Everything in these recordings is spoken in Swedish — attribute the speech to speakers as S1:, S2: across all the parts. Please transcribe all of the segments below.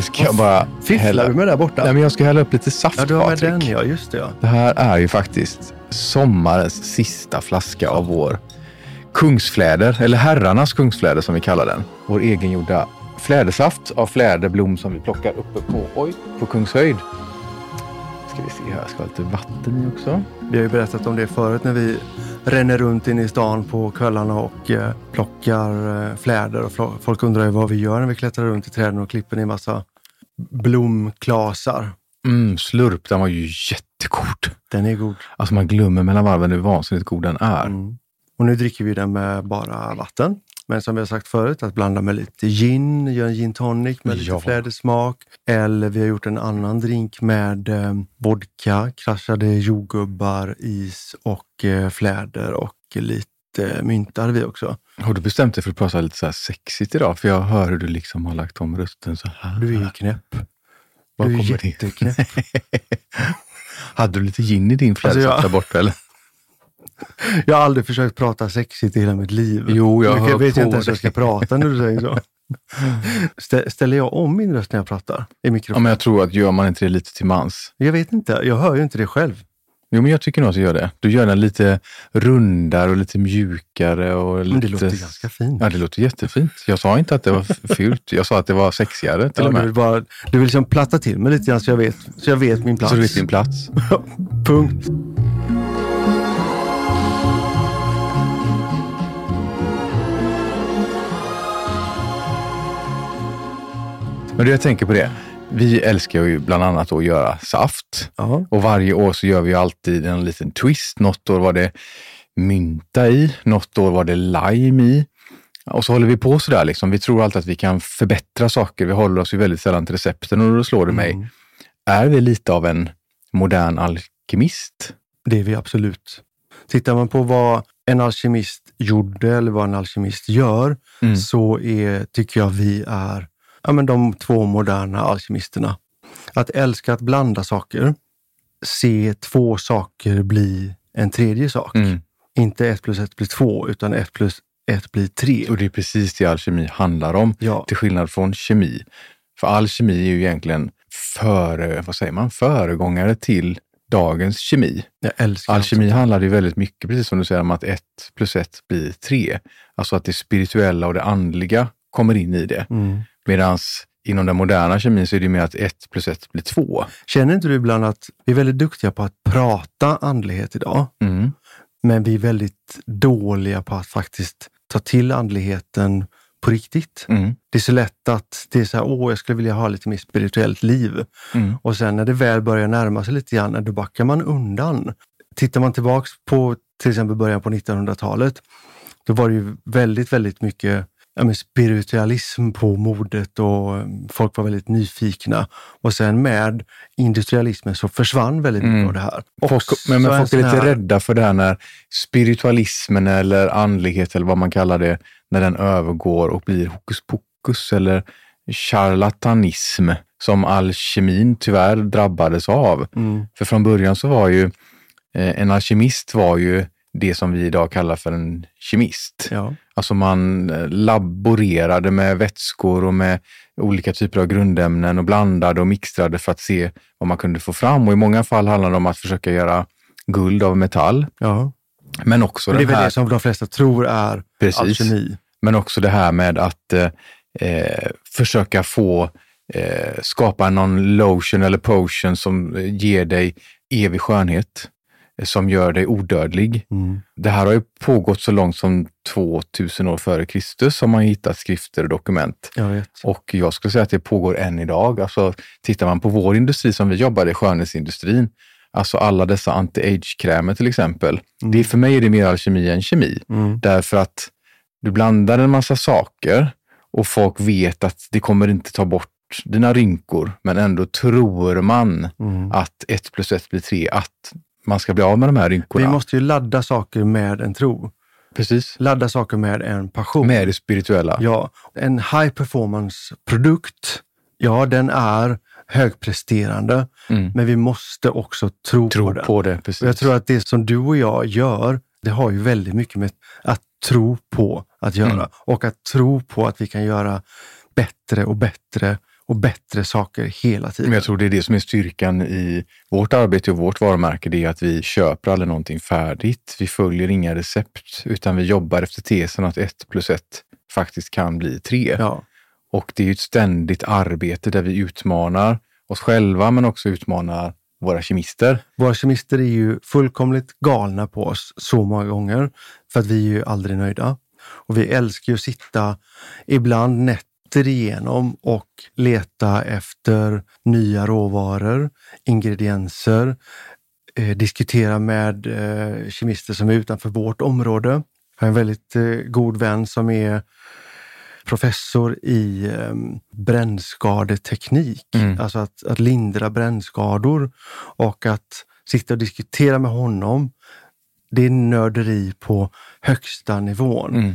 S1: Nu ska jag bara
S2: Fifflar du med där borta?
S1: Nej, men jag ska hälla upp lite saft
S2: ja, du har med
S1: Patrik.
S2: den ja. Just det ja.
S1: Det här är ju faktiskt sommarens sista flaska av vår kungsfläder, eller herrarnas kungsfläder som vi kallar den. Vår egengjorda flädersaft av fläderblom som vi plockar uppe på, oj, på Kungshöjd. Ska vi se här, jag ska ha lite vatten i också.
S2: Vi har ju berättat om det förut när vi ränner runt inne i stan på kvällarna och eh, plockar eh, fläder. Och folk undrar ju vad vi gör när vi klättrar runt i träden och klipper ner massa blomklasar.
S1: Mm, slurp, den var ju jättegod.
S2: Den är god.
S1: Alltså man glömmer mellan varven hur vansinnigt god den är.
S2: Mm. Och nu dricker vi den med bara vatten. Men som vi har sagt förut, att blanda med lite gin, göra en gin tonic med lite
S1: Ja.
S2: flädersmak. Eller vi har gjort en annan drink med eh, vodka, kraschade jordgubbar, is och eh, fläder och lite hade vi också.
S1: Har du bestämt dig för att prata lite så här sexigt idag? För jag hör hur du liksom har lagt om rösten så här.
S2: Du är knäpp.
S1: Var
S2: du är jätteknäpp.
S1: Hade du lite gin i din flädersaft
S2: Alltså, jag-
S1: där borta eller?
S2: Jag har aldrig försökt prata sexigt i hela mitt liv.
S1: Jo, jag hör
S2: vet
S1: på
S2: jag inte ens hur jag ska prata när du säger så. Stä- Ställer jag om min röst när jag pratar i
S1: Ja,
S2: mikrofon?
S1: men jag tror att gör man inte det lite till mans?
S2: Jag vet inte. Jag hör ju inte det själv.
S1: Jo, men jag tycker nog att du gör det. Du gör den lite rundare och lite mjukare. Och lite...
S2: Men det låter ganska fint.
S1: Ja, det låter jättefint. Jag sa inte att det var fult. Jag sa att det var sexigare till
S2: Ja,
S1: och
S2: du,
S1: med.
S2: vill bara, du vill liksom platta till mig lite grann så jag vet, så jag vet min plats.
S1: Så du vet din plats.
S2: Punkt.
S1: Men du, jag tänker på det. Vi älskar ju bland annat att göra saft.
S2: Ja.
S1: Och varje år så gör vi alltid en liten twist. Något år var det mynta i, något år var det lime i. Och så håller vi på sådär. Liksom. Vi tror alltid att vi kan förbättra saker. Vi håller oss ju väldigt sällan till recepten och då slår det mig.
S2: Mm.
S1: Är vi lite av en modern alkemist?
S2: Det är vi absolut. Tittar man på vad en alkemist gjorde eller vad en alkemist gör
S1: Mm.
S2: så är, tycker jag vi är ja, men de två moderna alkemisterna. Att älska att blanda saker, se två saker bli en tredje sak.
S1: Mm.
S2: Inte ett plus ett blir två, utan ett plus ett blir tre.
S1: Och det är precis det alkemi handlar om.
S2: Ja,
S1: Till skillnad från kemi. För alkemi är ju egentligen före, vad säger man, föregångare till dagens kemi.
S2: jag älskar
S1: Alkemi
S2: allt sånt
S1: handlar ju väldigt mycket, precis som du säger, om att ett plus ett blir tre. Alltså att det spirituella och det andliga kommer in i det.
S2: Mm.
S1: Medan inom den moderna kemin så är det mer att ett plus ett blir två.
S2: Känner inte du ibland att vi är väldigt duktiga på att prata andlighet idag,
S1: Mm.
S2: men vi är väldigt dåliga på att faktiskt ta till andligheten på riktigt?
S1: Mm.
S2: Det är så lätt att det är så här, åh, jag skulle vilja ha lite mer spirituellt liv.
S1: Mm.
S2: Och sen när det väl börjar närma sig lite grann, då backar man undan. Tittar man tillbaks på till exempel början på 1900-talet, då var det ju väldigt, väldigt mycket ja, men spiritualism på modet och eh, folk var väldigt nyfikna. Och sen med industrialismen så försvann väldigt mycket
S1: Mm.
S2: av det här.
S1: Folk, men, men
S2: en
S1: folk är lite
S2: här-
S1: rädda för det här när spiritualismen eller andlighet eller vad man kallar det, när den övergår och blir hokus pokus eller charlatanism som alkemin tyvärr drabbades av.
S2: Mm.
S1: För från början så var ju eh, en alkemist var ju det som vi idag kallar för en kemist.
S2: Ja.
S1: Alltså man eh, laborerade med vätskor och med olika typer av grundämnen och blandade och mixtrade för att se vad man kunde få fram. Och i många fall handlade det om att försöka göra guld av metall.
S2: ja.
S1: Men också,
S2: Men det är väl
S1: här,
S2: det som de flesta tror är
S1: Precis.
S2: alkemi.
S1: men också det här med att eh, eh, försöka få eh, skapa någon lotion eller potion som eh, ger dig evig skönhet, som gör dig odödlig.
S2: Mm.
S1: Det här har ju pågått så långt som 2000 år före Kristus har man hittat skrifter och dokument.
S2: Jag.
S1: Och jag skulle säga att det pågår än idag. Alltså, tittar man på vår industri som vi jobbar i, skönhetsindustrin, alltså alla dessa anti-age-krämer till exempel. Det är, för mig är det mer alkemi än kemi.
S2: Mm.
S1: Därför att du blandar en massa saker och folk vet att det kommer inte ta bort dina rynkor, men ändå tror man
S2: Mm.
S1: att ett plus ett blir tre, att man ska bli av med de här rynkorna.
S2: Vi måste ju ladda saker med en tro.
S1: Precis.
S2: Ladda saker med en passion.
S1: Med det spirituella.
S2: Ja, en high performance produkt, ja den är högpresterande,
S1: Mm.
S2: men vi måste också tro, på
S1: Tro
S2: den.
S1: på det, precis.
S2: Och jag tror att det som du och jag gör, det har ju väldigt mycket med att tro på att göra
S1: Mm.
S2: och att tro på att vi kan göra bättre och bättre och bättre saker hela tiden.
S1: Men jag tror det är det som är styrkan i vårt arbete och vårt varumärke. Det är att vi köper aldrig någonting färdigt. Vi följer inga recept, utan vi jobbar efter tesen att ett plus ett faktiskt kan bli tre.
S2: Ja.
S1: Och det är ett ständigt arbete där vi utmanar oss själva, men också utmanar våra kemister.
S2: Våra kemister är ju fullkomligt galna på oss så många gånger för att vi är ju aldrig nöjda. Och vi älskar ju att sitta ibland nätter igenom och leta efter nya råvaror, ingredienser, eh, diskutera med eh, kemister som är utanför vårt område. Jag har en väldigt eh, god vän som är professor i eh, brännskadeteknik,
S1: Mm.
S2: alltså att, att lindra brännskador och att sitta och diskutera med honom. Det är nörderi på högsta nivån.
S1: Mm.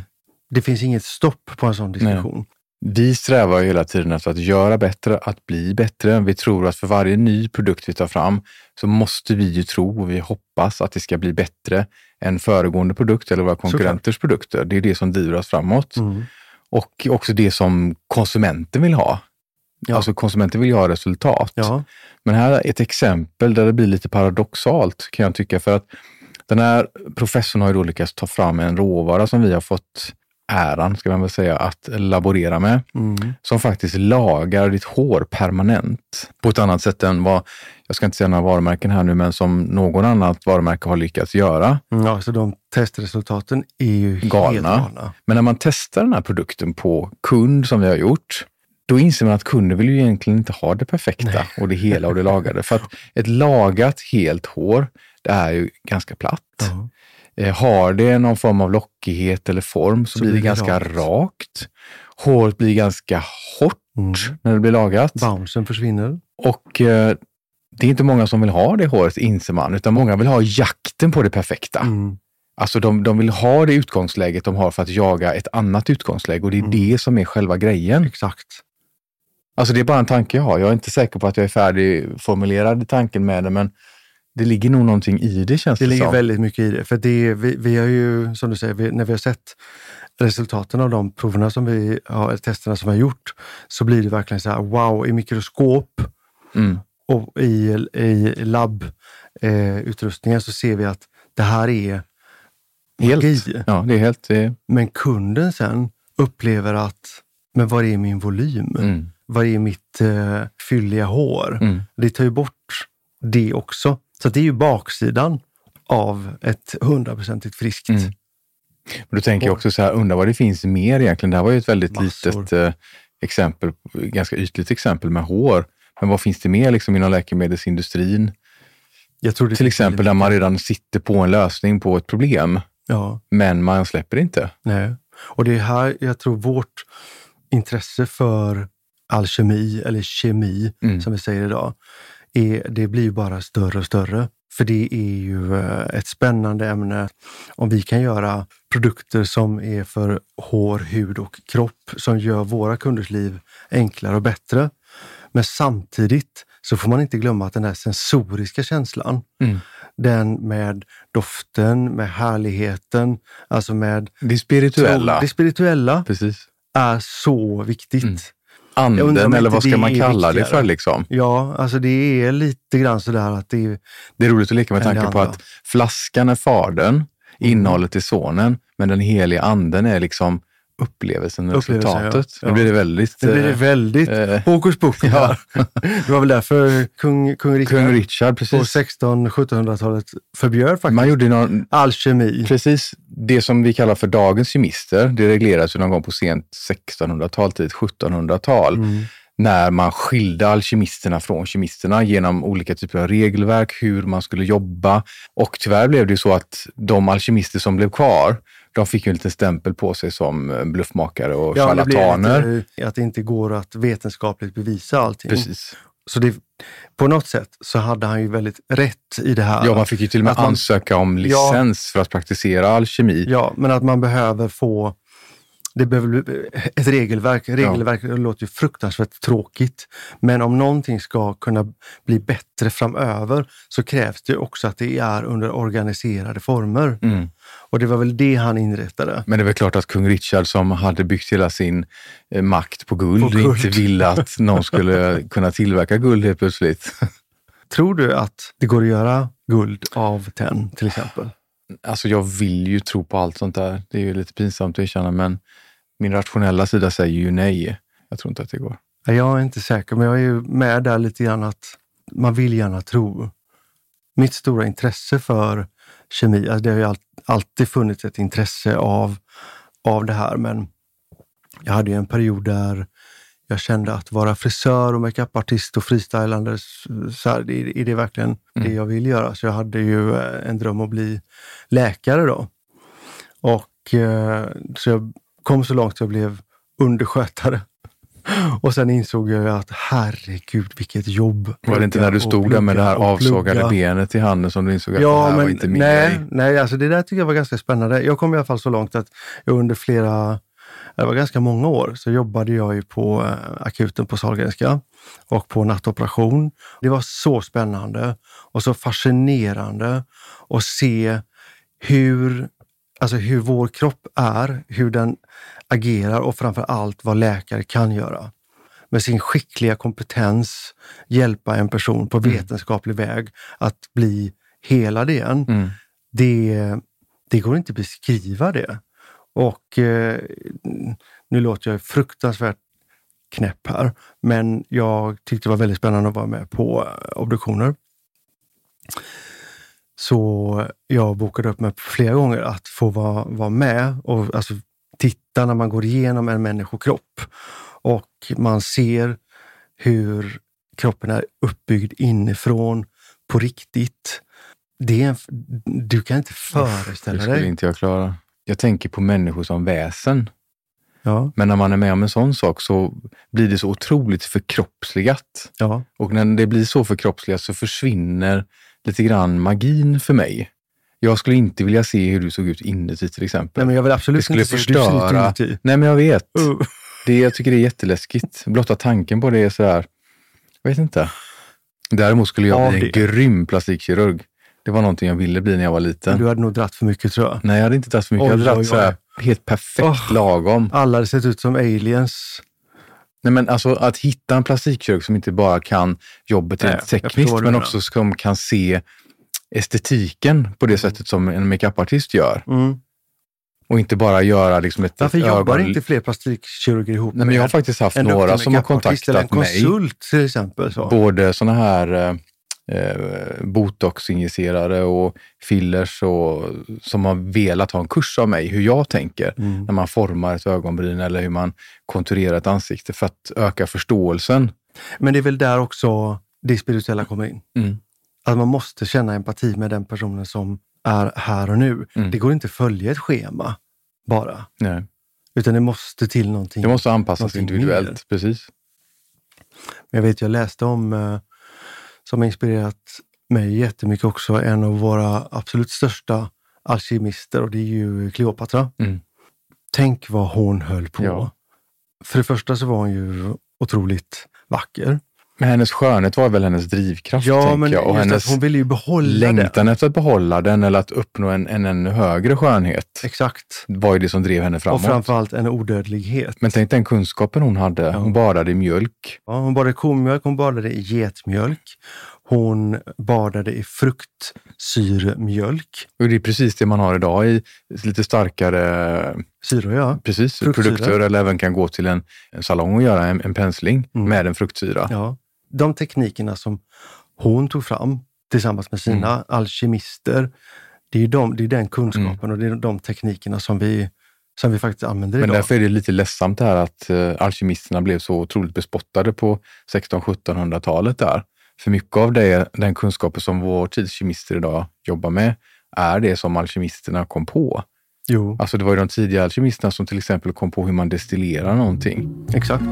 S2: Det finns inget stopp på en sån diskussion.
S1: Vi strävar hela tiden efter att göra bättre, att bli bättre. Vi tror att för varje ny produkt vi tar fram så måste vi ju tro och vi hoppas att det ska bli bättre än föregående produkt eller våra konkurrenters produkter. Det är det som driver oss framåt.
S2: Mm.
S1: Och också det som konsumenten vill ha.
S2: Ja.
S1: Alltså konsumenten vill ju ha resultat.
S2: Ja.
S1: Men här är ett exempel där det blir lite paradoxalt kan jag tycka. För att den här professorn har ju då lyckats ta fram en råvara som vi har fått äran, ska man väl säga, att laborera med.
S2: Mm.
S1: Som faktiskt lagar ditt hår permanent på ett annat sätt än vad, jag ska inte säga några varumärken här nu, men som någon annat varumärke har lyckats göra.
S2: Mm, Ja, så de testresultaten är ju
S1: Galna.
S2: helt galna.
S1: Men när man testar den här produkten på kund som vi har gjort, då inser man att kunden vill ju egentligen inte ha det perfekta och det hela och det lagade. För att ett lagat helt hår, det är ju ganska platt.
S2: Ja.
S1: Eh, Har det någon form av lockighet eller form så, blir det, ganska
S2: rakt.
S1: rakt. Håret blir ganska hårt
S2: Mm.
S1: när det blir lagat.
S2: Bouncen försvinner.
S1: Och eh, det är inte många som vill ha det håret, inser man, utan många vill ha jakten på det perfekta.
S2: Mm.
S1: Alltså de, de vill ha det utgångsläget de har för att jaga ett annat utgångsläge och det är
S2: Mm.
S1: det som är själva grejen.
S2: Exakt.
S1: Alltså det är bara en tanke jag har. Jag är inte säker på att jag är färdigformulerad i tanken med det, men det ligger nog någonting i det känns
S2: Det
S1: det,
S2: ligger
S1: som.
S2: väldigt mycket i det. För det vi, vi har ju, som du säger, vi, när vi har sett resultaten av de proverna som vi har, testerna som vi har gjort, så blir det verkligen så här, wow, i mikroskop
S1: Mm.
S2: och i, i labbutrustningar eh, så ser vi att det här är
S1: Helt.
S2: magi.
S1: Ja, det är helt... Det,
S2: Men kunden sen upplever att, men var är min volym?
S1: mm.
S2: Var är mitt eh, fylliga hår?
S1: Mm.
S2: Det tar ju bort det också. Så det är ju baksidan av ett hundraprocentigt friskt.
S1: Mm. Men då tänker jag också så här, undrar vad det finns mer egentligen. Det här var ju ett väldigt
S2: Massor.
S1: litet eh, exempel, ganska ytligt exempel med hår. Men vad finns det mer liksom inom läkemedelsindustrin?
S2: Jag tror det
S1: Till exempel där man redan sitter på en lösning på ett problem,
S2: Ja,
S1: men man släpper inte.
S2: nej. Och det är här jag tror vårt intresse för alkemi eller kemi,
S1: Mm.
S2: som vi säger idag, är, det blir bara större och större. För det är ju eh, ett spännande ämne. Om vi kan göra produkter som är för hår, hud och kropp som gör våra kunders liv enklare och bättre. Men samtidigt så får man inte glömma att den där sensoriska känslan,
S1: Mm.
S2: den med doften, med härligheten, alltså med
S1: Det spirituella.
S2: det spirituella
S1: Precis.
S2: är så viktigt.
S1: Mm. Anden, eller vad ska man kalla det för liksom?
S2: Ja, alltså det är lite grann sådär att det är...
S1: Det är roligt att leka med tanken på att flaskan är fadern, innehållet är sonen, men den heliga anden är liksom upplevelsen,
S2: Upplevelsen,
S1: resultatet.
S2: ja.
S1: Nu blir det väldigt...
S2: Nu blir det
S1: eh,
S2: väldigt
S1: eh,
S2: hokus pokus här. Det var väl därför kung, kung Richard
S1: Kung Richard,
S2: på
S1: precis.
S2: 1600-1700-talet förbjöd faktiskt
S1: Man gjorde någon,
S2: all kemi.
S1: precis det som vi kallar för dagens kemister. Det reglerades ju någon gång på sent 1600-tal, tidigt 1700-tal.
S2: Mm.
S1: när man skilde alkemisterna från kemisterna genom olika typer av regelverk, hur man skulle jobba. Och tyvärr blev det ju så att de alkemister som blev kvar, de fick ju en liten stämpel på sig som eh, bluffmakare och
S2: Ja, det
S1: charlataner.
S2: lite, att det inte går att vetenskapligt bevisa allting.
S1: Precis.
S2: Så det, på något sätt så hade han ju väldigt rätt i det här.
S1: Ja, man fick ju till och med
S2: man-
S1: ansöka om licens för att praktisera alkemi.
S2: Ja, men att man behöver få Det behöver bli ett regelverk. Regelverk låter ju fruktansvärt tråkigt. Men om någonting ska kunna bli bättre framöver så krävs det också att det är under organiserade former.
S1: Mm.
S2: Och det var väl det han inrättade.
S1: Men det är väl klart att kung Richard som hade byggt hela sin eh, makt på guld,
S2: På guld.
S1: inte ville att någon skulle kunna tillverka guld helt plötsligt.
S2: Tror du att det går att göra guld av tenn till exempel?
S1: Alltså jag vill ju tro på allt sånt där. Det är ju lite pinsamt att erkänna, men min rationella sida säger ju nej. Jag tror inte att det går.
S2: Ja, Jag är inte säker, men jag är ju med där lite grann att man vill gärna tro. Mitt stora intresse för kemi, alltså det har ju all, alltid funnits ett intresse av, av det här, men jag hade ju en period där jag kände att vara frisör och makeupartist och freestylande, så här, är det verkligen det jag vill göra? Så jag hade ju eh, en dröm att bli läkare då. Och eh, så jag kom så långt att jag blev underskötare. Och sen insåg jag att herregud vilket jobb.
S1: Var det inte när du stod där med det här avsågade benet i handen som du insåg att det
S2: Ja,
S1: här var
S2: men
S1: inte min
S2: nej,
S1: grej?
S2: nej, alltså det där tycker jag var ganska spännande. Jag kom i alla fall så långt att jag under flera, det var ganska många år, så jobbade jag ju på eh, akuten på Sahlgrenska och på nattoperation. Det var så spännande och så fascinerande att se hur, alltså hur vår kropp är, hur den agerar och framför allt vad läkare kan göra. Med sin skickliga kompetens hjälpa en person på vetenskaplig väg att bli hela igen.
S1: Mm.
S2: Det, det går inte att beskriva det. Och eh, nu låter jag fruktansvärt knäpp här, men jag tyckte det var väldigt spännande att vara med på eh, obduktioner. Så jag bokade upp mig flera gånger att få vara, vara med och alltså, titta när man går igenom en människokropp och man ser hur kroppen är uppbyggd inifrån på riktigt. Det är en, du kan inte
S1: Det
S2: föreställa
S1: skulle
S2: dig.
S1: inte jag klara. Jag tänker på människor som väsen.
S2: Ja,
S1: Men när man är med om en sån sak så blir det så otroligt förkroppsligat.
S2: ja.
S1: Och när det blir så förkroppsligat så försvinner lite grann magin för mig. Jag skulle inte vilja se hur du såg ut inuti till exempel.
S2: Nej, men jag vill absolut
S1: det skulle
S2: inte se hur du
S1: förstöra... Nej, men jag vet.
S2: Uh.
S1: Det, jag tycker det är jätteläskigt. Blotta tanken på det är sådär, jag vet inte. Däremot skulle jag
S2: Av
S1: bli en
S2: det.
S1: grym plastikkirurg. Det var någonting jag ville bli när jag var liten.
S2: Du hade nog dratt för mycket tror jag.
S1: Nej, jag hade inte tagit för mycket. jag
S2: Oj,
S1: hade
S2: oj,
S1: dragit sådär helt perfekt
S2: Oh.
S1: lagom.
S2: Alla hade sett ut som aliens.
S1: Nej, men alltså att hitta en plastikkirurg som inte bara kan jobbet
S2: Nej,
S1: rent tekniskt, men också som kan se estetiken på det sättet som en makeupartist gör.
S2: Mm.
S1: Och inte bara göra liksom ett
S2: Varför
S1: ett
S2: jobbar
S1: ögon-
S2: inte fler plastikkirurger ihop
S1: Nej, men jag har faktiskt haft
S2: en
S1: några som har
S2: en
S1: kontaktat mig.
S2: konsult till exempel? Så.
S1: Både sådana här eh, botoxinjicerare och fillers och, som har velat ha en kurs av mig, hur jag tänker
S2: Mm.
S1: när man formar ett ögonbryn eller hur man konturerar ett ansikte för att öka förståelsen.
S2: Men det är väl där också det spirituella kommer in.
S1: Mm.
S2: Att man måste känna empati med den personen som är här och nu.
S1: Mm.
S2: Det går inte att följa ett schema bara,
S1: Nej.
S2: utan det måste till någonting.
S1: Det måste anpassas individuellt.
S2: mer.
S1: Precis.
S2: Jag vet, jag läste om, eh, som har inspirerat mig jättemycket också, en av våra absolut största alkemister och det är ju Kleopatra.
S1: Mm.
S2: Tänk vad hon höll på.
S1: Ja.
S2: För det första så var hon ju otroligt vacker.
S1: Men hennes skönhet var väl hennes drivkraft,
S2: Ja, men
S1: jag. Och hennes
S2: hon ville ju behålla
S1: längtan
S2: det.
S1: efter att behålla den eller att uppnå en, en ännu högre skönhet
S2: Exakt.
S1: var ju det som drev henne
S2: Och
S1: framåt.
S2: framförallt en odödlighet.
S1: Men tänk den kunskapen hon hade.
S2: Ja.
S1: Hon badade i mjölk.
S2: Ja, hon badade i komjölk, hon badade i getmjölk. Hon badade i fruktsyremjölk.
S1: Och det är precis det man har idag i lite starkare
S2: Syror, ja.
S1: precis,
S2: Fruktsyra.
S1: produkter eller även kan gå till en, en salong och göra en, en pensling
S2: Mm.
S1: med en fruktsyra.
S2: ja. De teknikerna som hon tog fram tillsammans med sina
S1: Mm.
S2: alkemister, det är, de, det är den kunskapen och det är de teknikerna som vi, som vi faktiskt använder
S1: Men
S2: idag.
S1: därför är det lite ledsamt det här att uh, alkemisterna blev så otroligt bespottade på 1600-1700-talet där. För mycket av det, den kunskapen som vår tids kemister idag jobbar med är det som alkemisterna kom på.
S2: Jo,
S1: Alltså det var ju de tidiga alkemisterna som till exempel kom på hur man destillerar någonting.
S2: exakt.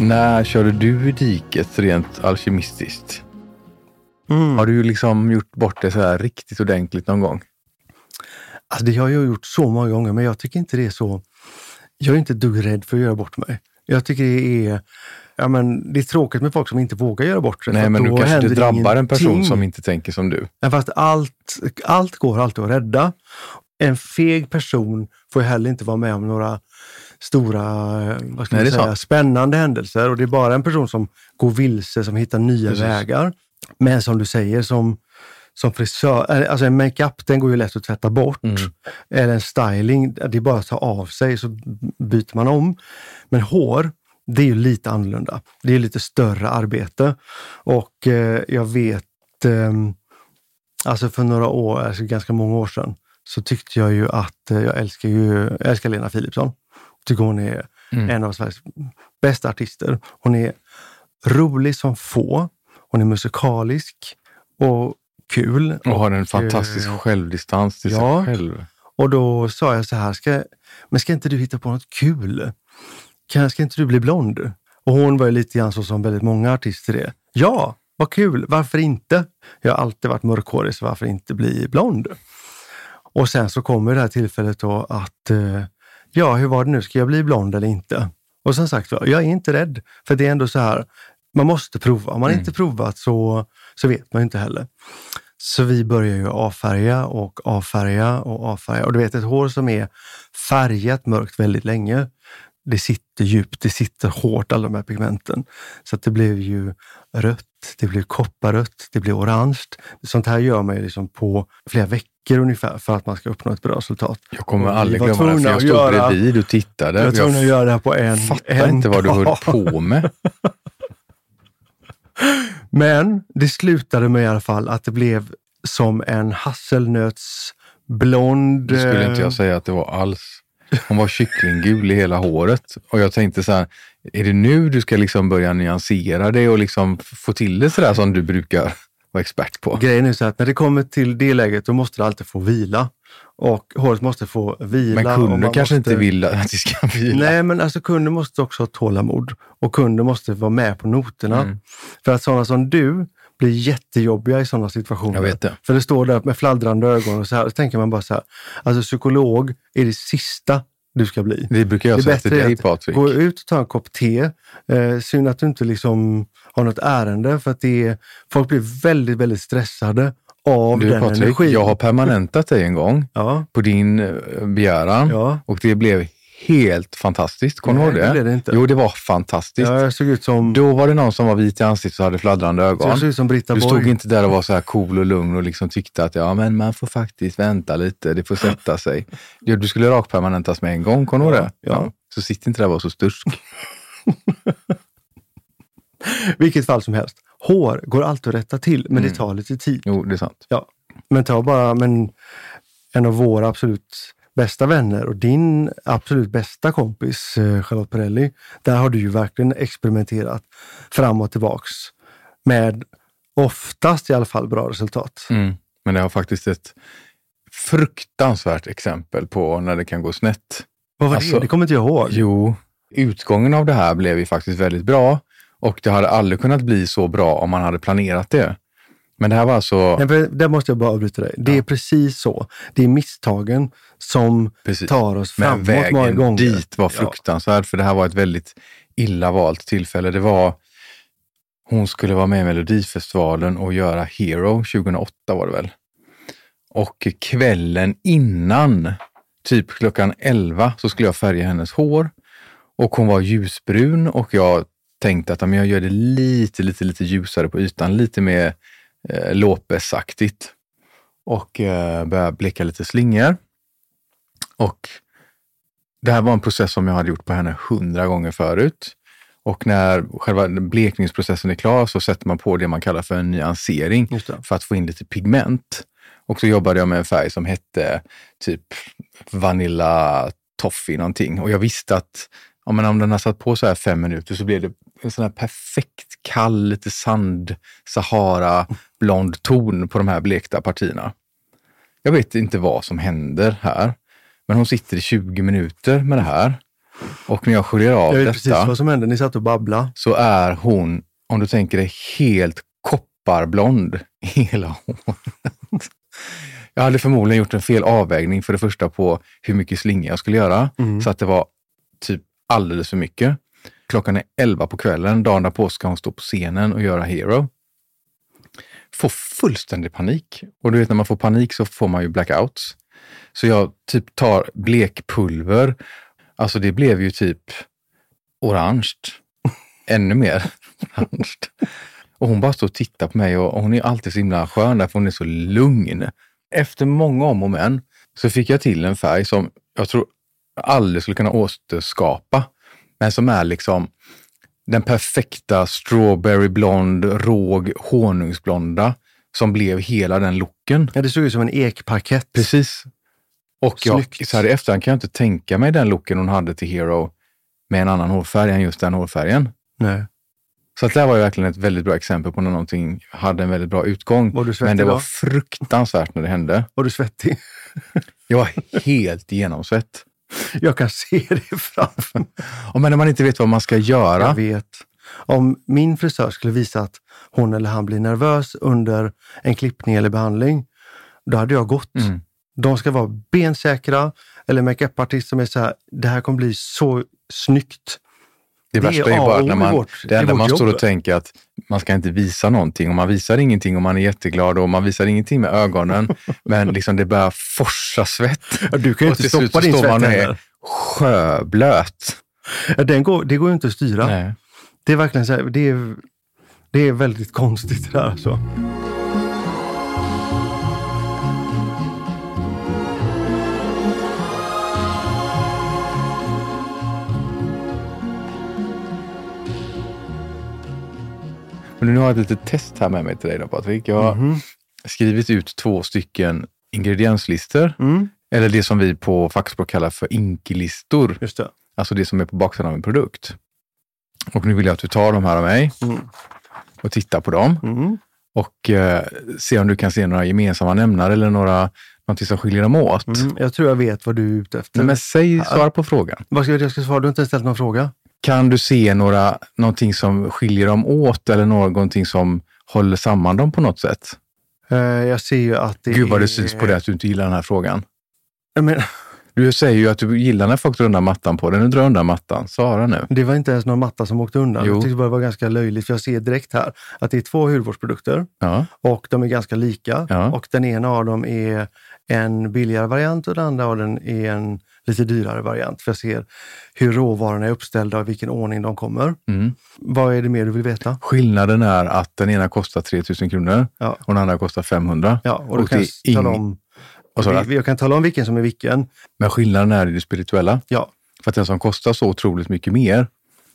S1: När körde du i diket rent alkemistiskt?
S2: Mm.
S1: Har du liksom gjort bort det så här riktigt ordentligt någon gång?
S2: Alltså det har jag gjort så många gånger, men jag tycker inte det är så... Jag är inte ett dugg rädd för att göra bort mig. Jag tycker det är... Ja, men det är tråkigt med folk som inte vågar göra bort sig.
S1: Nej, men du kanske
S2: det
S1: drabbar en person som inte tänker som du.
S2: Men fast allt, allt går alltid att rädda. En feg person får heller inte vara med om några stora eh, vad ska
S1: Nej,
S2: man säga, spännande händelser. Och det är bara en person som går vilse, som hittar nya
S1: Precis.
S2: vägar. Men som du säger, som, som frisör, eh, alltså en makeup den går ju lätt att tvätta bort.
S1: Mm.
S2: Eller en styling, det är bara att ta av sig så byter man om. Men hår, det är ju lite annorlunda. Det är lite större arbete. Och eh, jag vet, ehm, alltså för några år, alltså ganska många år sedan, så tyckte jag ju att eh, jag älskar ju jag älskar Lena Philipsson. Tycker hon är
S1: Mm.
S2: en av Sveriges bästa artister. Hon är rolig som få. Hon är musikalisk och kul.
S1: Och har en fantastisk
S2: eh,
S1: självdistans till
S2: ja.
S1: sig själv.
S2: Och då sa jag så här, ska, men ska inte du hitta på något kul? Kan, ska inte du bli blond? Och hon var ju lite grann så som väldigt många artister är. Ja, vad kul, varför inte? Jag har alltid varit mörkhårig, så varför inte bli blond? Och sen så kommer det här tillfället då att, eh, ja, hur var det nu, ska jag bli blond eller inte? Och som sagt jag är inte rädd, för det är ändå så här, man måste prova. Om man
S1: Mm.
S2: inte provat så, så vet man inte heller. Så vi börjar ju avfärga och avfärga och avfärga. Och du vet, ett hår som är färgat mörkt väldigt länge, det sitter djupt, det sitter hårt, alla de här pigmenten. Så det blev ju rött, det blev kopparrött, det blev orange. Sånt här gör man ju liksom på flera veckor ungefär för att man ska uppnå ett bra resultat.
S1: Jag kommer aldrig glömma det, för jag stod
S2: göra-
S1: bredvid och tittade.
S2: Jag var tvungen att göra det här på en
S1: fattar
S2: en
S1: inte vad du höll på med.
S2: Men det slutade med i alla fall att det blev som en hasselnötsblond...
S1: Det skulle inte
S2: eh,
S1: jag säga att det var alls. Hon var kycklinggul i hela håret. Och jag tänkte så här, är det nu du ska liksom börja nyansera det och liksom få till det sådär som du brukar vara expert på?
S2: Grejen är så att när det kommer till det läget, då måste det alltid få vila. Och håret måste få vila.
S1: Men kunden kanske
S2: måste...
S1: inte vill att det ska vila.
S2: Nej, men alltså kunden måste också ha tålamod och kunden måste vara med på noterna.
S1: Mm.
S2: För att sådana som du blir jättejobbiga i sådana situationer.
S1: Det.
S2: För det står där med fladdrande ögon och så här, så tänker man bara så här, alltså psykolog är det sista du ska bli.
S1: Det brukar jag
S2: Det är
S1: säga till dig
S2: att
S1: Patrik.
S2: Gå ut och ta en kopp te. Eh, synd att du inte liksom har något ärende för att det är, folk blir väldigt, väldigt stressade av
S1: Du
S2: den
S1: Patrik,
S2: energin.
S1: jag har permanentat dig en gång
S2: Ja,
S1: på din eh, begäran
S2: ja.
S1: och det blev helt fantastiskt. Kommer du ihåg det?
S2: det blev det inte.
S1: Jo, det var fantastiskt.
S2: ja, jag såg ut som,
S1: Då var det någon som var vit i ansiktet och hade fladdrande ögon.
S2: jag såg ut som Britta
S1: Du
S2: Borg.
S1: stod inte där och var så här cool och lugn och liksom tyckte att ja, men man får faktiskt vänta lite, det får sätta sig. Du, skulle rakpermanentas med en gång, kommer du ihåg det?
S2: Ja.
S1: Så sitt inte där och var så stursk.
S2: Vilket fall som helst. Hår går alltid att rätta till, men
S1: Mm.
S2: det tar lite tid.
S1: Jo, det är sant.
S2: Men ta bara men en av våra absolut bästa vänner och din absolut bästa kompis eh, Charlotte Perrelli. Där har du ju verkligen experimenterat fram och tillbaks med oftast i alla fall bra resultat.
S1: Mm. Men det har faktiskt ett fruktansvärt exempel på när det kan gå snett.
S2: Vad var
S1: Alltså,
S2: det? Det kommer inte jag ihåg.
S1: Jo, utgången av det här blev ju faktiskt väldigt bra och det hade aldrig kunnat bli så bra om man hade planerat det. Men det här var alltså...
S2: Nej, för där måste jag bara avbryta dig. Det är precis så. Det är misstagen som
S1: Precis.
S2: tar oss
S1: Men
S2: framåt många
S1: vägen
S2: gånger.
S1: dit var
S2: Ja.
S1: fruktansvärd, för det här var ett väldigt illa valt tillfälle. Det var, hon skulle vara med i Melodifestivalen och göra Hero 2008 var det väl. Och kvällen innan, typ klockan 11, så skulle jag färga hennes hår. Och hon var ljusbrun och jag tänkte att ja, men jag gör det lite, lite, lite ljusare på ytan, lite mer eh, Lopez-aktigt. Och eh, började bleka lite slingor. Och det här var en process som jag hade gjort på henne hundra gånger förut. Och när själva blekningsprocessen är klar så sätter man på det man kallar för en nyansering för att få in lite pigment. Och så jobbade jag med en färg som hette typ Vanilla Toffee någonting. Och jag visste att ja, men om den har satt på så här fem minuter så blir det en sån här perfekt kall, lite sand, Sahara, blond ton på de här blekta partierna. Jag vet inte vad som händer här, men hon sitter i 20 minuter med det här Och när jag sköljer av
S2: Jag vet
S1: detta
S2: precis vad som hände. Ni satt och babblade.
S1: så är hon, om du tänker dig, helt kopparblond i hela håret. Jag hade förmodligen gjort en fel avvägning för det första på hur mycket slinga jag skulle göra,
S2: Mm.
S1: så att det var typ alldeles för mycket. Klockan är 11 på kvällen, dagen därpå ska hon stå på scenen och göra Hero. Får fullständig panik. Och du vet när man får panik så får man ju blackouts. Så jag typ tar blekpulver. Alltså det blev ju typ orange. Ännu mer orange. Och hon bara står och tittar på mig och hon är alltid så himla skön därför hon är så lugn. Efter många om och men så fick jag till en färg som jag tror aldrig skulle kunna återskapa. Men som är liksom den perfekta strawberry blond, råg, honungsblonda som blev hela den looken.
S2: Ja, det såg ut som en ekparkett.
S1: Precis. Och jag, så här i efterhand kan jag inte tänka mig den looken hon hade till Hero med en annan hårfärg än just den hårfärgen.
S2: Nej.
S1: Så att det var ju verkligen ett väldigt bra exempel på när någonting hade en väldigt bra utgång. Men det var
S2: då?
S1: fruktansvärt när det hände.
S2: Var du svettig?
S1: Jag var helt genomsvett.
S2: Jag kan se det framför mig.
S1: Och men när man inte vet vad man ska göra.
S2: Jag vet. Om min frisör skulle visa att hon eller han blir nervös under en klippning eller behandling, då hade jag gått.
S1: Mm.
S2: De ska vara bensäkra eller makeupartist som är så här, det här kommer bli så snyggt.
S1: Det,
S2: Det
S1: värsta
S2: är
S1: ju bara när man,
S2: vårt-
S1: det enda man står och tänker att man ska inte visa någonting och man visar ingenting och man är jätteglad och man visar ingenting med ögonen. men liksom det börjar forsa svett.
S2: Ja, Du kan ju
S1: Och
S2: inte stoppa din
S1: står man
S2: svett
S1: och är sjöblöt.
S2: Ja, den går, det går ju inte att styra.
S1: Nej.
S2: Det är verkligen så här, det är, det är väldigt konstigt det där alltså.
S1: Men nu har jag ett litet test här med mig till dig då Patrik. Jag har
S2: Mhm.
S1: skrivit ut två stycken ingredienslistor.
S2: Mm,
S1: Eller det som vi på fackspråk kallar för inkilistor.
S2: just det.
S1: Alltså det som är på baksidan av en produkt. Och nu vill jag att du tar de här av mig
S2: Mm.
S1: och tittar på dem.
S2: Mm.
S1: och eh, se om du kan se några gemensamma nämnare eller några, någonting som skiljer dem åt.
S2: Mm. Jag tror jag vet vad du är ute efter.
S1: Nej, men säg, svara på frågan.
S2: Vad ska jag, jag ska svara? Du har inte ställt någon fråga.
S1: Kan du se några, någonting som skiljer dem åt eller någonting som håller samman dem på något sätt?
S2: Eh, jag ser ju att det
S1: Gud vad
S2: är...
S1: det syns på det att du inte gillar den här frågan.
S2: Men,
S1: Du säger ju att du gillar när folk drar undan mattan på dig. Nu drar undan mattan. Svara nu.
S2: det var inte ens någon matta som åkte undan.
S1: Jo.
S2: Jag tyckte bara det var ganska löjligt, för jag ser direkt här att det är två hudvårdsprodukter
S1: Ja,
S2: och de är ganska lika.
S1: Ja.
S2: Och den ena av dem är en billigare variant och den andra av den är en lite dyrare variant. För jag ser hur råvarorna är uppställda och i vilken ordning de kommer.
S1: mm.
S2: Vad är det mer du vill veta?
S1: Skillnaden är att den ena kostar 3000 kronor
S2: Ja.
S1: och den andra kostar 500.
S2: Ja, och,
S1: Och
S2: kan
S1: det
S2: jag,
S1: är
S2: om,
S1: du?
S2: jag kan tala om vilken som är vilken.
S1: Men skillnaden är i det spirituella.
S2: Ja,
S1: För att den som kostar så otroligt mycket mer,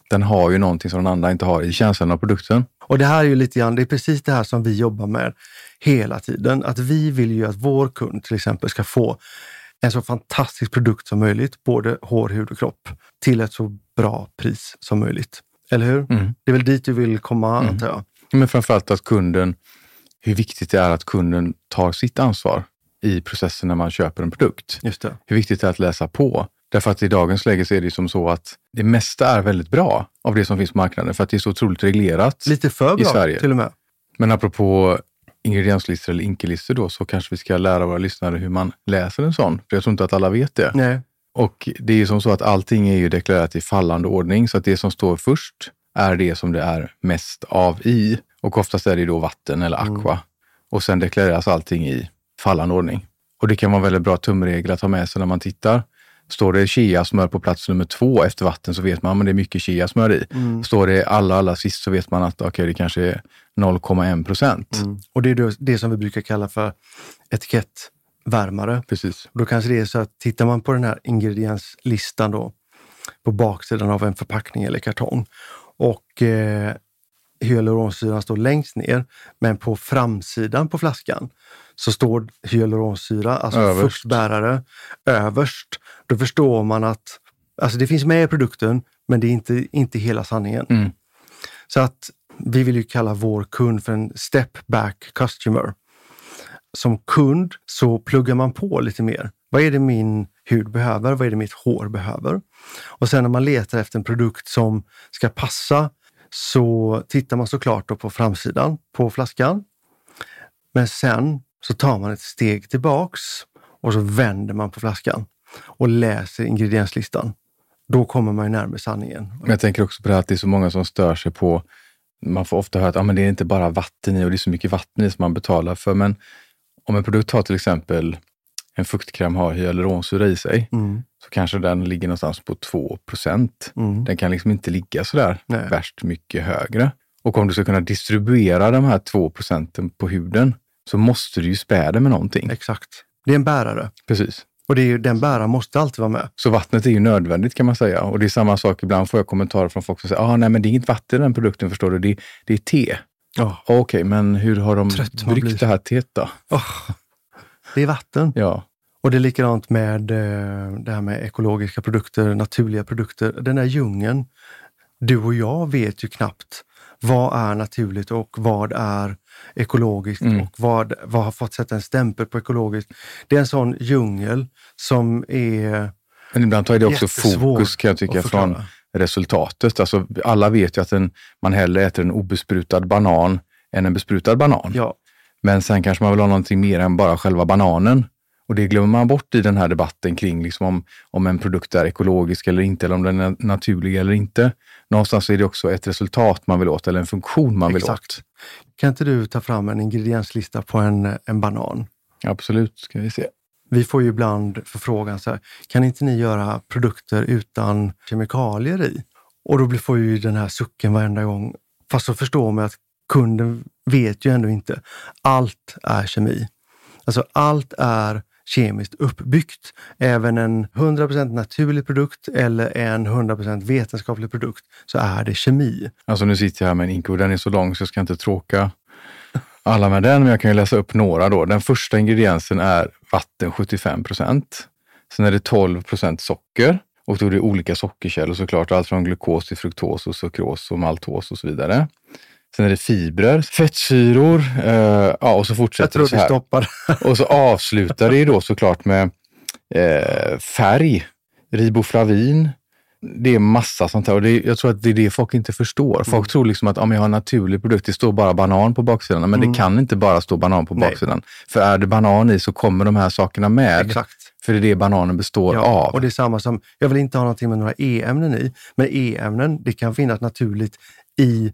S1: den har ju någonting som den andra inte har i känslan av produkten.
S2: Och det här är ju lite grann, det är precis det här som vi jobbar med hela tiden. Att vi vill ju att vår kund till exempel ska få en så fantastisk produkt som möjligt, både hår, hud och kropp, till ett så bra pris som möjligt. Eller hur?
S1: Mm.
S2: Det är väl dit du vill komma, antar jag?
S1: Men framförallt att kunden, hur viktigt det är att kunden tar sitt ansvar i processen när man köper en produkt.
S2: Just det.
S1: Hur viktigt det är att läsa på. Därför att i dagens läge så är det som så att det mesta är väldigt bra av det som finns på marknaden för att det är så otroligt reglerat.
S2: Lite för
S1: I
S2: bra
S1: Sverige.
S2: till och med.
S1: Men apropå ingredienslistor eller inkelistor då så kanske vi ska lära våra lyssnare hur man läser en sån. För jag tror inte att alla vet det.
S2: Nej.
S1: Och det är ju som så att allting är ju deklarerat i fallande ordning, så att det som står först är det som det är mest av i. Och oftast är det då vatten eller aqua. Och sen deklareras allting i fallande ordning. Och det kan vara en väldigt bra tumregel att ha med sig när man tittar. Står det chia-smör på plats nummer två efter vatten så vet man att det är mycket chia-smör i.
S2: Mm.
S1: Står det allra, allra sist så vet man att okej, det kanske är 0,1 procent.
S2: Mm. Och det är det som vi brukar kalla för etikettvärmare.
S1: Precis.
S2: Då kanske det är så att tittar man på den här ingredienslistan då på baksidan av en förpackning eller kartong och eh, hyaluronsyran står längst ner, men på framsidan på flaskan så står hyaluronsyra, alltså
S1: Överst.
S2: förstbärare, överst. Då förstår man att alltså det finns med i produkten, men det är inte, inte hela sanningen.
S1: Mm.
S2: Så att vi vill ju kalla vår kund för en step back customer. Som kund så pluggar man på lite mer. Vad är det min hud behöver? Vad är det mitt hår behöver? Och sen när man letar efter en produkt som ska passa så tittar man såklart på framsidan på flaskan. Men sen så tar man ett steg tillbaks och så vänder man på flaskan och läser ingredienslistan. Då kommer man ju närmare sanningen.
S1: Jag tänker också på det här att det är så många som stör sig på man får ofta höra att ah, men det är inte bara vatten i och det är så mycket vatten i som man betalar för. Men om en produkt har till exempel en fuktkräm har hyaluronsyra i sig,
S2: Mm.
S1: Så kanske den ligger någonstans på 2 procent.
S2: Mm.
S1: Den kan liksom inte ligga sådär
S2: Nej.
S1: värst mycket högre. Och om du ska kunna distribuera de här 2 procenten på huden så måste du ju spä det med någonting.
S2: Exakt. Det är en bärare
S1: Precis.
S2: och det är ju, den bäraren måste alltid vara med.
S1: Så vattnet är ju nödvändigt kan man säga. Och det är samma sak, ibland får jag kommentarer från folk som säger, ah, nej men det är inget vatten i den produkten förstår du, det, det är te.
S2: Ja.
S1: Okej, men hur har de bryggt det här teet då?
S2: Det är vatten.
S1: Ja,
S2: Och det är likadant med eh, det här med ekologiska produkter, naturliga produkter. Den här djungeln, du och jag vet ju knappt vad är naturligt och vad är ekologiskt
S1: Mm.
S2: och vad, vad har fått sätta en stämpel på ekologiskt. Det är en sån djungel som är
S1: men ibland tar det också fokus kan jag tycka från resultatet. Alltså, alla vet ju att en, man hellre äter en obesprutad banan än en besprutad banan.
S2: Ja,
S1: Men sen kanske man vill ha någonting mer än bara själva bananen. Och det glömmer man bort i den här debatten kring liksom om, om en produkt är ekologisk eller inte, eller om den är naturlig eller inte. Någonstans är det också ett resultat man vill åt, eller en funktion man vill
S2: Exakt.
S1: åt.
S2: kan inte du ta fram en ingredienslista på en, en banan?
S1: Absolut, ska vi se.
S2: Vi får ju ibland förfrågan så här, kan inte ni göra produkter utan kemikalier i? Och då får ju den här sucken varenda gång. Fast så förstår man att kunden vet ju ändå inte. Allt är kemi. Alltså allt är kemiskt uppbyggt. Även en 100% naturlig produkt eller en 100% vetenskaplig produkt så är det kemi.
S1: Alltså nu sitter jag här med en inko, den är så lång så jag ska inte tråka alla med den, men jag kan ju läsa upp några då. Den första ingrediensen är vatten 75 procent. Sen är det 12 procent socker och då är det olika sockerkällor såklart, allt från glukos till fruktos och sukros och maltos och så vidare. Sen är det fibrer, fettsyror eh, ja, och så
S2: Jag
S1: fortsätter
S2: tror
S1: det så här.
S2: stoppar.
S1: Och så avslutar det då såklart med eh, färg, riboflavin. Det är massa sånt här och det, jag tror att det är det folk inte förstår. Folk tror liksom att om jag har en naturlig produkt, det står bara banan på baksidan. Men det kan inte bara stå banan på
S2: Nej.
S1: baksidan. För är det banan i så kommer de här sakerna med.
S2: Exakt.
S1: För det är det bananen består
S2: Ja,
S1: av.
S2: och det är samma som, jag vill inte ha någonting med några E-ämnen i, men E-ämnen det kan finnas naturligt i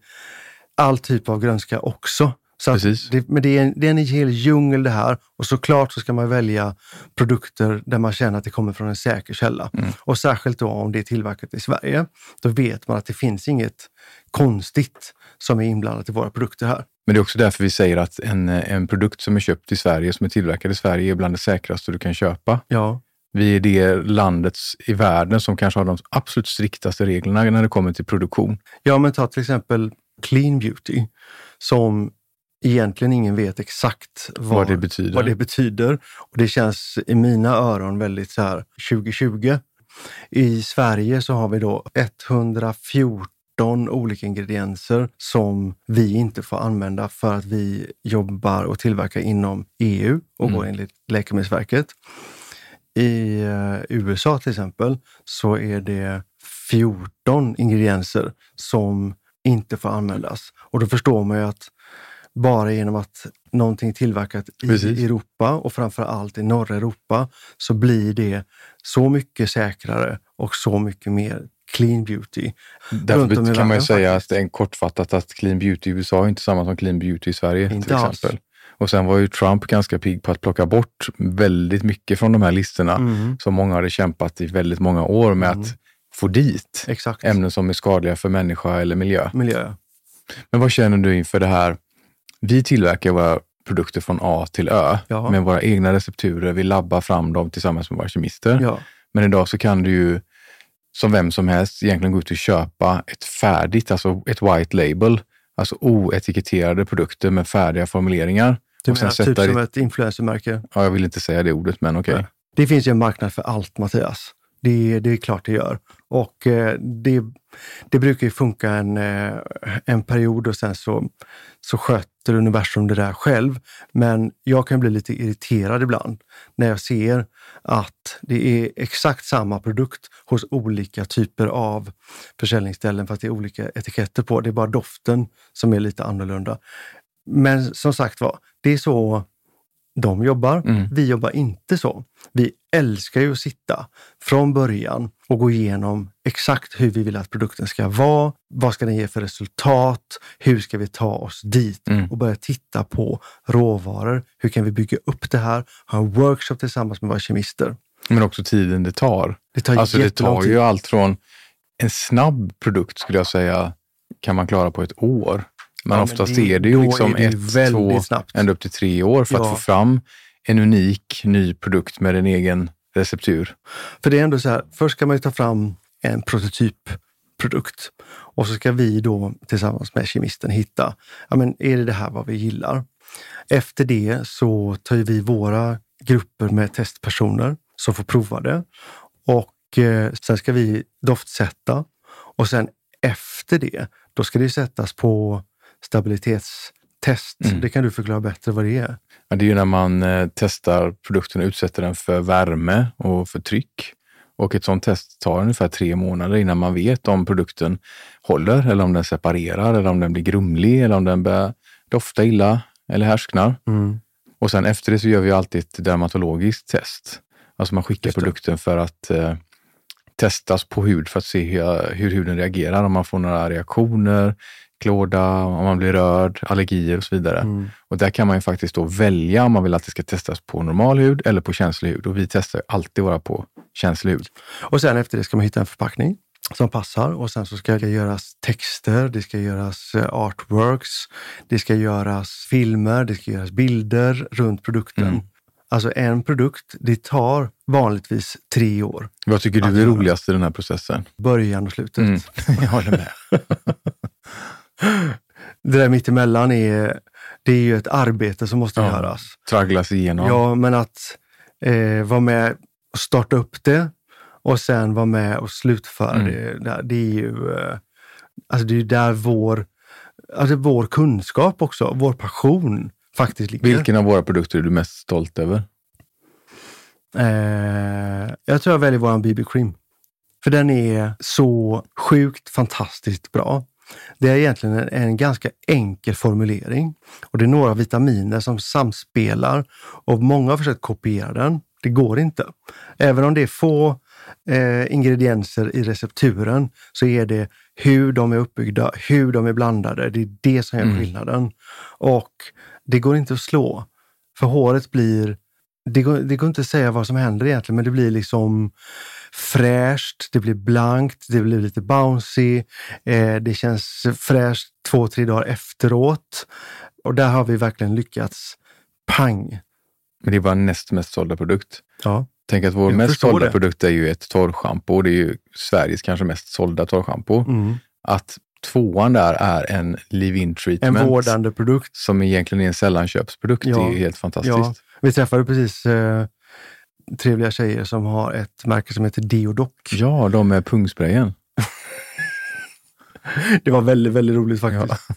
S2: all typ av grönska också. Så det, men det är, en, det är en hel djungel det här och såklart så ska man välja produkter där man känner att det kommer från en säker källa.
S1: Mm.
S2: Och särskilt då om det är tillverkat i Sverige. Då vet man att det finns inget konstigt som är inblandat i våra produkter här.
S1: Men det är också därför vi säger att en, en produkt som är köpt i Sverige, som är tillverkad i Sverige, är bland det säkraste du kan köpa.
S2: Ja,
S1: Vi är det landets i världen som kanske har de absolut striktaste reglerna när det kommer till produktion.
S2: Ja, men ta till exempel clean beauty som egentligen ingen vet exakt vad,
S1: Vad det betyder.
S2: vad det betyder. Och det känns i mina öron väldigt så här 2020. I Sverige så har vi då 114 olika ingredienser som vi inte får använda för att vi jobbar och tillverkar inom EU och
S1: Mm.
S2: går enligt Läkemedelsverket. I eh, USA till exempel så är det 14 ingredienser som inte får användas. Och då förstår man ju att bara genom att någonting tillverkat i
S1: Precis.
S2: Europa och framför allt i norra Europa så blir det så mycket säkrare och så mycket mer clean beauty.
S1: Därför
S2: runt om i
S1: kan man ju
S2: världen
S1: säga
S2: faktiskt.
S1: att en kortfattat att clean beauty i USA är inte samma som clean beauty i Sverige
S2: Inte
S1: till
S2: alls.
S1: exempel. Och sen var ju Trump ganska pigg på att plocka bort väldigt mycket från de här listorna
S2: Mm,
S1: som många hade kämpat i väldigt många år med
S2: Mm.
S1: att få dit
S2: exakt.
S1: ämnen som är skadliga för människa eller miljö.
S2: Miljö.
S1: Men vad känner du inför det här? Vi tillverkar våra produkter från A till Ö
S2: Ja.
S1: med våra egna recepturer. Vi labbar fram dem tillsammans med våra kemister.
S2: Ja.
S1: Men idag så kan du ju som vem som helst egentligen gå ut och köpa ett färdigt, alltså ett white label, alltså oetiketterade produkter med färdiga formuleringar.
S2: Du menar typ som ett influencermärke?
S1: ja, jag vill inte säga det ordet, men okej.
S2: Nej. Det finns ju en marknad för allt, Mattias det, det är klart det gör. Och eh, det, det brukar ju funka en, eh, en period och sen så, så sköter universum det där själv. Men jag kan bli lite irriterad ibland när jag ser att det är exakt samma produkt hos olika typer av försäljningsställen fast det är olika etiketter på. Det är bara doften som är lite annorlunda. Men som sagt var, det är så de jobbar. Mm. Vi jobbar inte så. Vi älskar ju att sitta från början och gå igenom exakt hur vi vill att produkten ska vara. Vad ska den ge för resultat? Hur ska vi ta oss dit? Mm. Och börja titta på råvaror. Hur kan vi bygga upp det här? Ha en workshop tillsammans med våra kemister.
S1: Men också tiden det tar. Det tar, alltså det tar ju allt från en snabb produkt skulle jag säga kan man klara på ett år. Men ja, oftast men det, är det ju liksom det ett, två, snabbt. ända upp till tre år för ja. att få fram en unik ny produkt med en egen receptur.
S2: För det är ändå så här, först ska man ju ta fram en prototypprodukt och så ska vi då tillsammans med kemisten hitta, ja men är det det här vad vi gillar? Efter det så tar vi våra grupper med testpersoner som får prova det och eh, sen ska vi doftsätta och sen efter det, då ska det sättas på stabilitetstest. Mm. Det kan du förklara bättre vad det är.
S1: Ja, det är ju när man eh, testar produkten och utsätter den för värme och för tryck. Och ett sånt test tar ungefär tre månader innan man vet om produkten håller eller om den separerar eller om den blir grumlig eller om den börjar dofta illa eller härsknar. Mm. Och sen efter det så gör vi alltid ett dermatologiskt test. Alltså man skickar produkten för att eh, testas på hud för att se hur, hur huden reagerar, om man får några reaktioner, klåda, om man blir rörd, allergier och så vidare. Mm. Och där kan man ju faktiskt då välja om man vill att det ska testas på normal hud eller på känslig hud. Och vi testar alltid våra på känslig hud.
S2: Och sen efter det ska man hitta en förpackning som passar och sen så ska det göras texter, det ska göras eh, artworks, det ska göras filmer, det ska göras bilder runt produkten. Mm. Alltså en produkt, det tar vanligtvis tre år.
S1: Vad tycker du är roligast i den här processen?
S2: Början och slutet. Mm.
S1: Jag håller med.
S2: det där mittemellan är, det är ju ett arbete som måste ja, göras.
S1: Tragglas igenom.
S2: Ja, men att eh, vara med och starta upp det och sen vara med och slutföra mm. det. Det är ju eh, alltså det är där vår, alltså vår kunskap också, vår passion faktiskt ligger.
S1: Vilken av våra produkter är du mest stolt över?
S2: Eh, jag tror jag väljer vår BB Cream. För den är så sjukt fantastiskt bra. Det är egentligen en, en, ganska enkel formulering och det är några vitaminer som samspelar och många har försökt kopiera den. Det går inte. Även om det är få eh, ingredienser i recepturen så är det hur de är uppbyggda, hur de är blandade. Det är det som är mm. skillnaden. Och det går inte att slå. För håret blir det går, det går inte att säga vad som händer egentligen, men det blir liksom fräscht, det blir blankt, det blir lite bouncy. Eh, det känns fräscht två, tre dagar efteråt. Och där har vi verkligen lyckats. Pang!
S1: Men det är vår näst mest sålda produkt.
S2: Ja.
S1: Tänk att vår mest sålda det. produkt är ju ett torrschampo. Det är ju Sveriges kanske mest sålda torrschampo. Mm. Att tvåan där är en leave-in treatment.
S2: En vårdande produkt.
S1: Som egentligen är en sällanköpsprodukt. Ja. Det är helt fantastiskt. Ja.
S2: Vi träffade precis eh, trevliga tjejer som har ett märke som heter Deodoc.
S1: Ja, de med pungsprayen.
S2: det var väldigt, väldigt roligt faktiskt. Ja.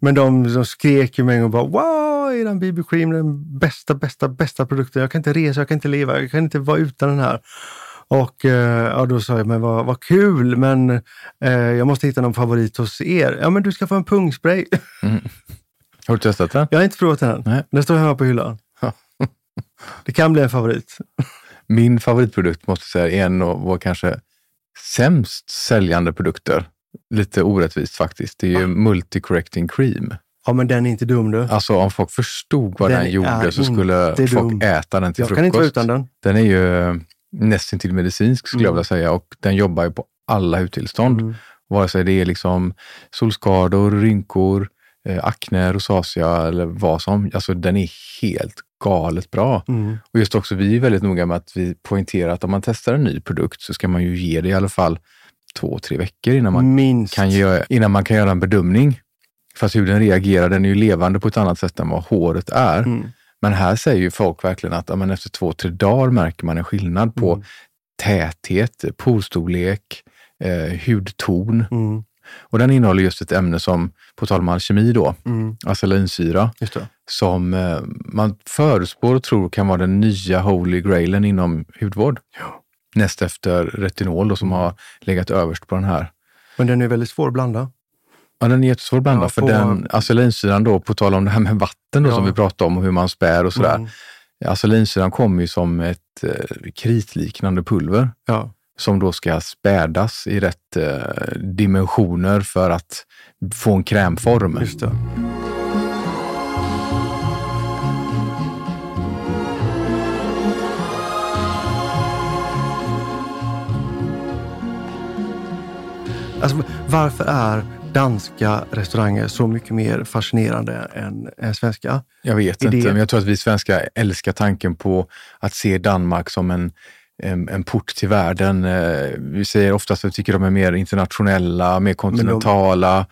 S2: Men de, de skrek ju mig och bara wow, eran BB Cream den bästa, bästa, bästa produkten. Jag kan inte resa, jag kan inte leva, jag kan inte vara utan den här. Och eh, ja, då sa jag, men vad, vad kul, men eh, jag måste hitta någon favorit hos er. Ja, men du ska få en pungspray. Mm.
S1: Har du testat den?
S2: Jag har inte provat den. Nej. Den står hemma på hyllan. Det kan bli en favorit.
S1: Min favoritprodukt måste jag säga är en av våra kanske sämst säljande produkter. Lite orättvist faktiskt. Det är ju ah. Multi-correcting cream.
S2: Ja, men den är inte dum du.
S1: Alltså om folk förstod vad den, den gjorde så skulle folk dum. äta den till
S2: jag
S1: frukost. Jag
S2: kan inte vara utan den.
S1: Den är ju nästintill medicinsk skulle mm. jag vilja säga och den jobbar ju på alla hudtillstånd. Mm. Vare sig det är liksom solskador, rynkor, eh, akne, rosacea eller vad som. Alltså den är helt galet bra. Mm. Och just också, vi är väldigt noga med att vi poängterar att om man testar en ny produkt så ska man ju ge det i alla fall två, tre veckor innan man,
S2: Minst.
S1: kan göra, innan man kan göra en bedömning. Fast huden reagerar, den är ju levande på ett annat sätt än vad håret är. Mm. Men här säger ju folk verkligen att ja, men efter två, tre dagar märker man en skillnad på mm. täthet, porstorlek, eh, hudton.
S2: Mm.
S1: Och den innehåller just ett ämne som, på tal om alkemi då,
S2: Mm.
S1: acelinsyra. Som eh, man förutspår och tror kan vara den nya holy grailen inom hudvård.
S2: Ja.
S1: Näst efter retinol då, som har legat överst på den här.
S2: Men den är väldigt svår att blanda.
S1: Ja, den är jättesvår att blanda,
S2: Ja,
S1: för den acelinsyran då, på tal om det här med vatten då,
S2: Ja.
S1: som vi pratade om och hur man spär och sådär.
S2: Mm.
S1: Acelinsyran kommer ju som ett eh, kritliknande pulver
S2: Ja.
S1: som då ska spädas i rätt eh, dimensioner för att få en krämform.
S2: Just det. Alltså, varför är danska restauranger så mycket mer fascinerande än, än svenska?
S1: Jag vet
S2: Idé.
S1: inte, men jag tror att vi svenskar älskar tanken på att se Danmark som en, en, en port till världen. Eh, Vi säger oftast att vi tycker de är mer internationella, mer kontinentala.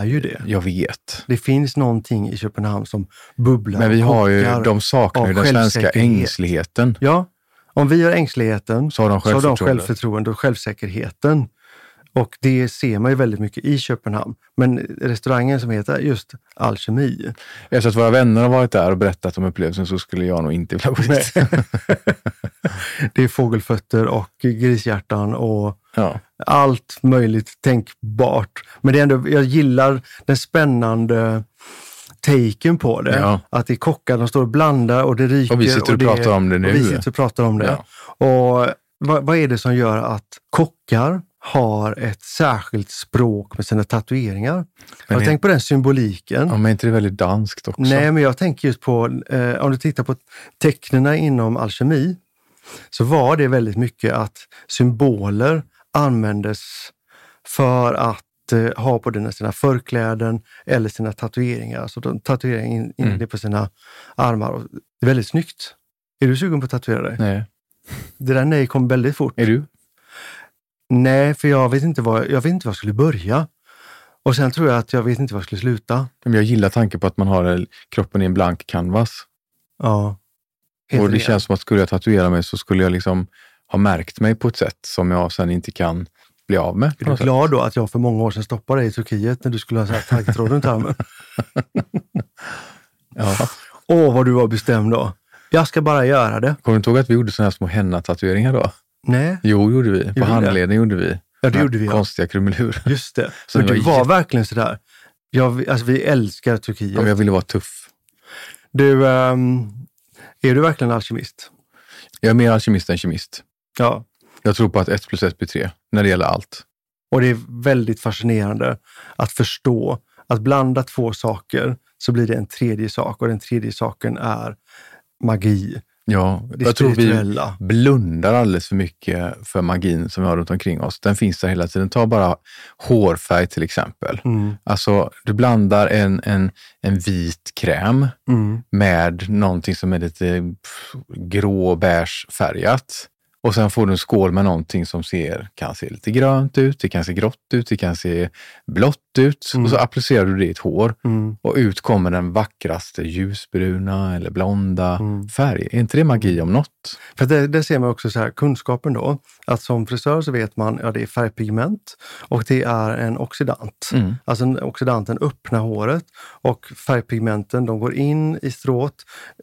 S2: Är ju det.
S1: Jag vet.
S2: Det finns någonting i Köpenhamn som bubblar
S1: Men vi har ju, de saknar ju den svenska ängsligheten.
S2: Ja, om vi har ängsligheten
S1: Så har de
S2: så har de
S1: självförtroende.
S2: självförtroende och självsäkerheten. Och det ser man ju väldigt mycket i Köpenhamn. Men restaurangen som heter just Alkemi,
S1: Efter att våra vänner har varit där och berättat om upplevelsen så skulle jag nog inte vilja gå dit.
S2: det är fågelfötter och grishjärtan och
S1: Ja.
S2: allt möjligt tänkbart. Men det är ändå, jag gillar den spännande taken på det.
S1: Ja.
S2: Att det är kockar, de står och blandar och det ryker.
S1: Och vi sitter och
S2: det,
S1: pratar om det nu.
S2: Och vi sitter och pratar om det. Och vad, vad är det som gör att kockar har ett särskilt språk med sina tatueringar?
S1: Men
S2: jag tänkt på den symboliken.
S1: ja, men är inte det väldigt danskt också?
S2: Nej, men jag tänker just på, eh, om du tittar på tecknena inom alkemi, så var det väldigt mycket att symboler användes för att eh, ha på den- sina förkläden eller sina tatueringar. Alltså de tatuerar in, in
S1: Mm.
S2: det på sina armar. Det är väldigt snyggt. Är du sugen på att tatuera dig?
S1: Nej.
S2: Det där nej kom väldigt fort.
S1: Är du?
S2: Nej, för jag vet inte var jag, vet inte var jag skulle börja. Och sen tror jag att jag vet inte var jag skulle sluta.
S1: Men jag gillar tanken på att man har kroppen i en blank canvas.
S2: Ja. Helt
S1: och det känns som att skulle jag tatuera mig så skulle jag liksom ha märkt mig på ett sätt som jag sen inte kan bli av med.
S2: Är du
S1: något sätt.
S2: glad då att jag för många år sedan stoppade dig i Turkiet när du skulle ha taggtråd runt armen?
S1: Ja.
S2: Åh, vad du var bestämd då. Jag ska bara göra det.
S1: Kommer du inte ihåg att vi gjorde sådana här små henna-tatueringar då?
S2: Nej,
S1: Jo, gjorde vi. På
S2: vi det?
S1: handleden gjorde vi.
S2: Ja, det gjorde vi, ja.
S1: Konstiga krumelurer.
S2: just det.
S1: Så
S2: du
S1: var
S2: var verkligen sådär. Jag, alltså, vi älskar Turkiet.
S1: Ja, men jag ville vara tuff.
S2: Du, ehm, är du verkligen alkemist?
S1: Jag är mer alkemist än kemist.
S2: Ja.
S1: Jag tror på att 1 plus 1 blir 3 när det gäller allt.
S2: Och det är väldigt fascinerande att förstå att blanda två saker så blir det en tredje sak och den tredje saken är magi.
S1: Ja,
S2: Det
S1: jag tror vi blundar alldeles för mycket för magin som vi har runt omkring oss. Den finns där hela tiden. Ta bara hårfärg till exempel.
S2: Mm.
S1: Alltså, du blandar en, en, en vit kräm
S2: Mm.
S1: med någonting som är lite pff, grå beige färgat. Och sen får du en skål med någonting som ser, kan se lite grönt ut, det kan se grått ut, det kan se blått ut.
S2: Mm.
S1: Och så applicerar du det i ett hår
S2: Mm.
S1: och ut kommer den vackraste ljusbruna eller blonda
S2: Mm.
S1: färg. Är inte det magi om något?
S2: För det, det ser man också så här, kunskapen då, att som frisör så vet man, ja det är färgpigment och det är en oxidant.
S1: Mm.
S2: Alltså en oxidanten öppnar håret och färgpigmenten de går in i strået,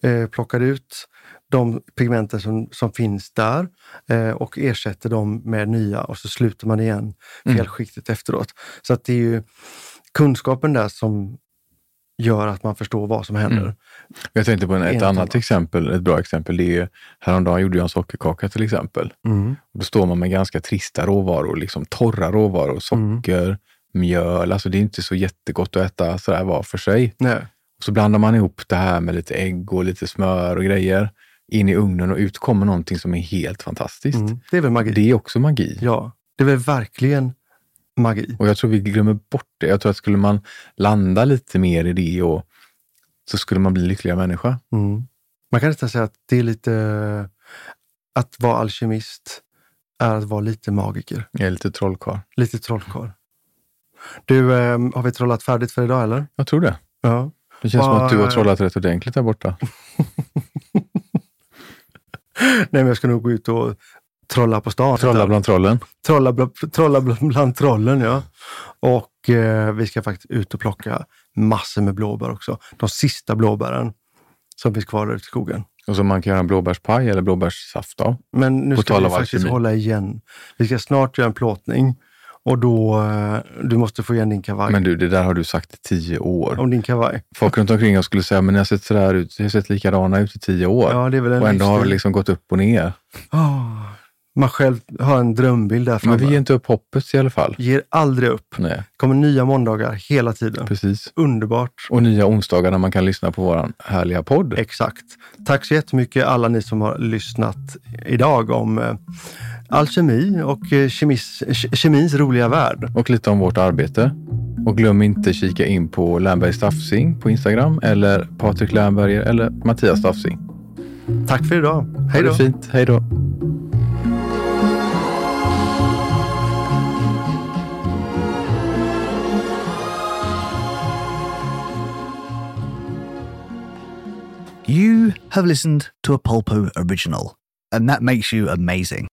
S2: eh, plockar ut de pigmenten som, som finns där eh, och ersätter dem med nya och så sluter man igen
S1: Mm.
S2: felskiktet efteråt. Så att det är ju kunskapen där som gör att man förstår vad som händer.
S1: Mm. Jag tänkte på en, ett annat
S2: annat.
S1: exempel, ett bra exempel. Det är häromdagen gjorde jag en sockerkaka till exempel.
S2: Mm.
S1: Då står man med ganska trista råvaror, liksom torra råvaror, socker, mjöl. Alltså det är inte så jättegott att äta sådär var för sig.
S2: Nej.
S1: Och så blandar man ihop det här med lite ägg och lite smör och grejer in i ugnen och ut kommer någonting som är helt fantastiskt.
S2: Mm. Det är väl magi?
S1: Det är också magi.
S2: Ja, det är väl verkligen magi.
S1: Och jag tror vi glömmer bort det. Jag tror att skulle man landa lite mer i det och så skulle man bli lyckligare människa.
S2: Mm. Man kan nästan säga att det är lite... Att vara alkemist är att vara lite magiker,
S1: Jag är lite trollkarl.
S2: lite trollkarl. Du, eh, har vi trollat färdigt för idag eller?
S1: Jag tror det.
S2: Ja.
S1: Det känns som
S2: Vad-
S1: att du har trollat rätt ordentligt där borta.
S2: Nej, men jag ska nog gå ut och Trolla på stan.
S1: Trolla bland trollen.
S2: Trolla, bl- trolla bl- bland trollen, ja. Och eh, vi ska faktiskt ut och plocka massor med blåbär också. De sista blåbären som finns kvar ute i skogen.
S1: Och så man kan göra en blåbärspaj eller blåbärssaft av.
S2: Men nu
S1: På
S2: ska vi faktiskt hålla igen. Vi ska snart göra en plåtning och då, eh, du måste få igen din kavaj.
S1: Men du, det där har du sagt i tio år.
S2: Om din kavaj.
S1: Folk runt omkring oss skulle säga, men ni har sett sådär ut, ni har sett likadana ut i tio år.
S2: Ja, det är väl en
S1: och ändå har vi liksom gått upp och ner.
S2: Åh, man själv har en drömbild där framme.
S1: Men vi ger inte upp hoppet i alla fall.
S2: Ger aldrig upp.
S1: Nej,
S2: kommer nya måndagar hela tiden.
S1: precis.
S2: Underbart.
S1: Och nya onsdagar när man kan lyssna på våran härliga podd.
S2: Exakt. Tack så jättemycket alla ni som har lyssnat idag om eh, alkemi och eh, kemis, ke- kemins roliga värld.
S1: Och lite om vårt arbete. Och glöm inte kika in på Lernberg Staffsing på Instagram eller Patrik Lernberger eller Mattias Staffsing.
S2: Tack för idag. Hej
S1: Ha
S2: då.
S1: det fint. Hej då.
S3: You have listened to a Pulpo original, and that makes you amazing.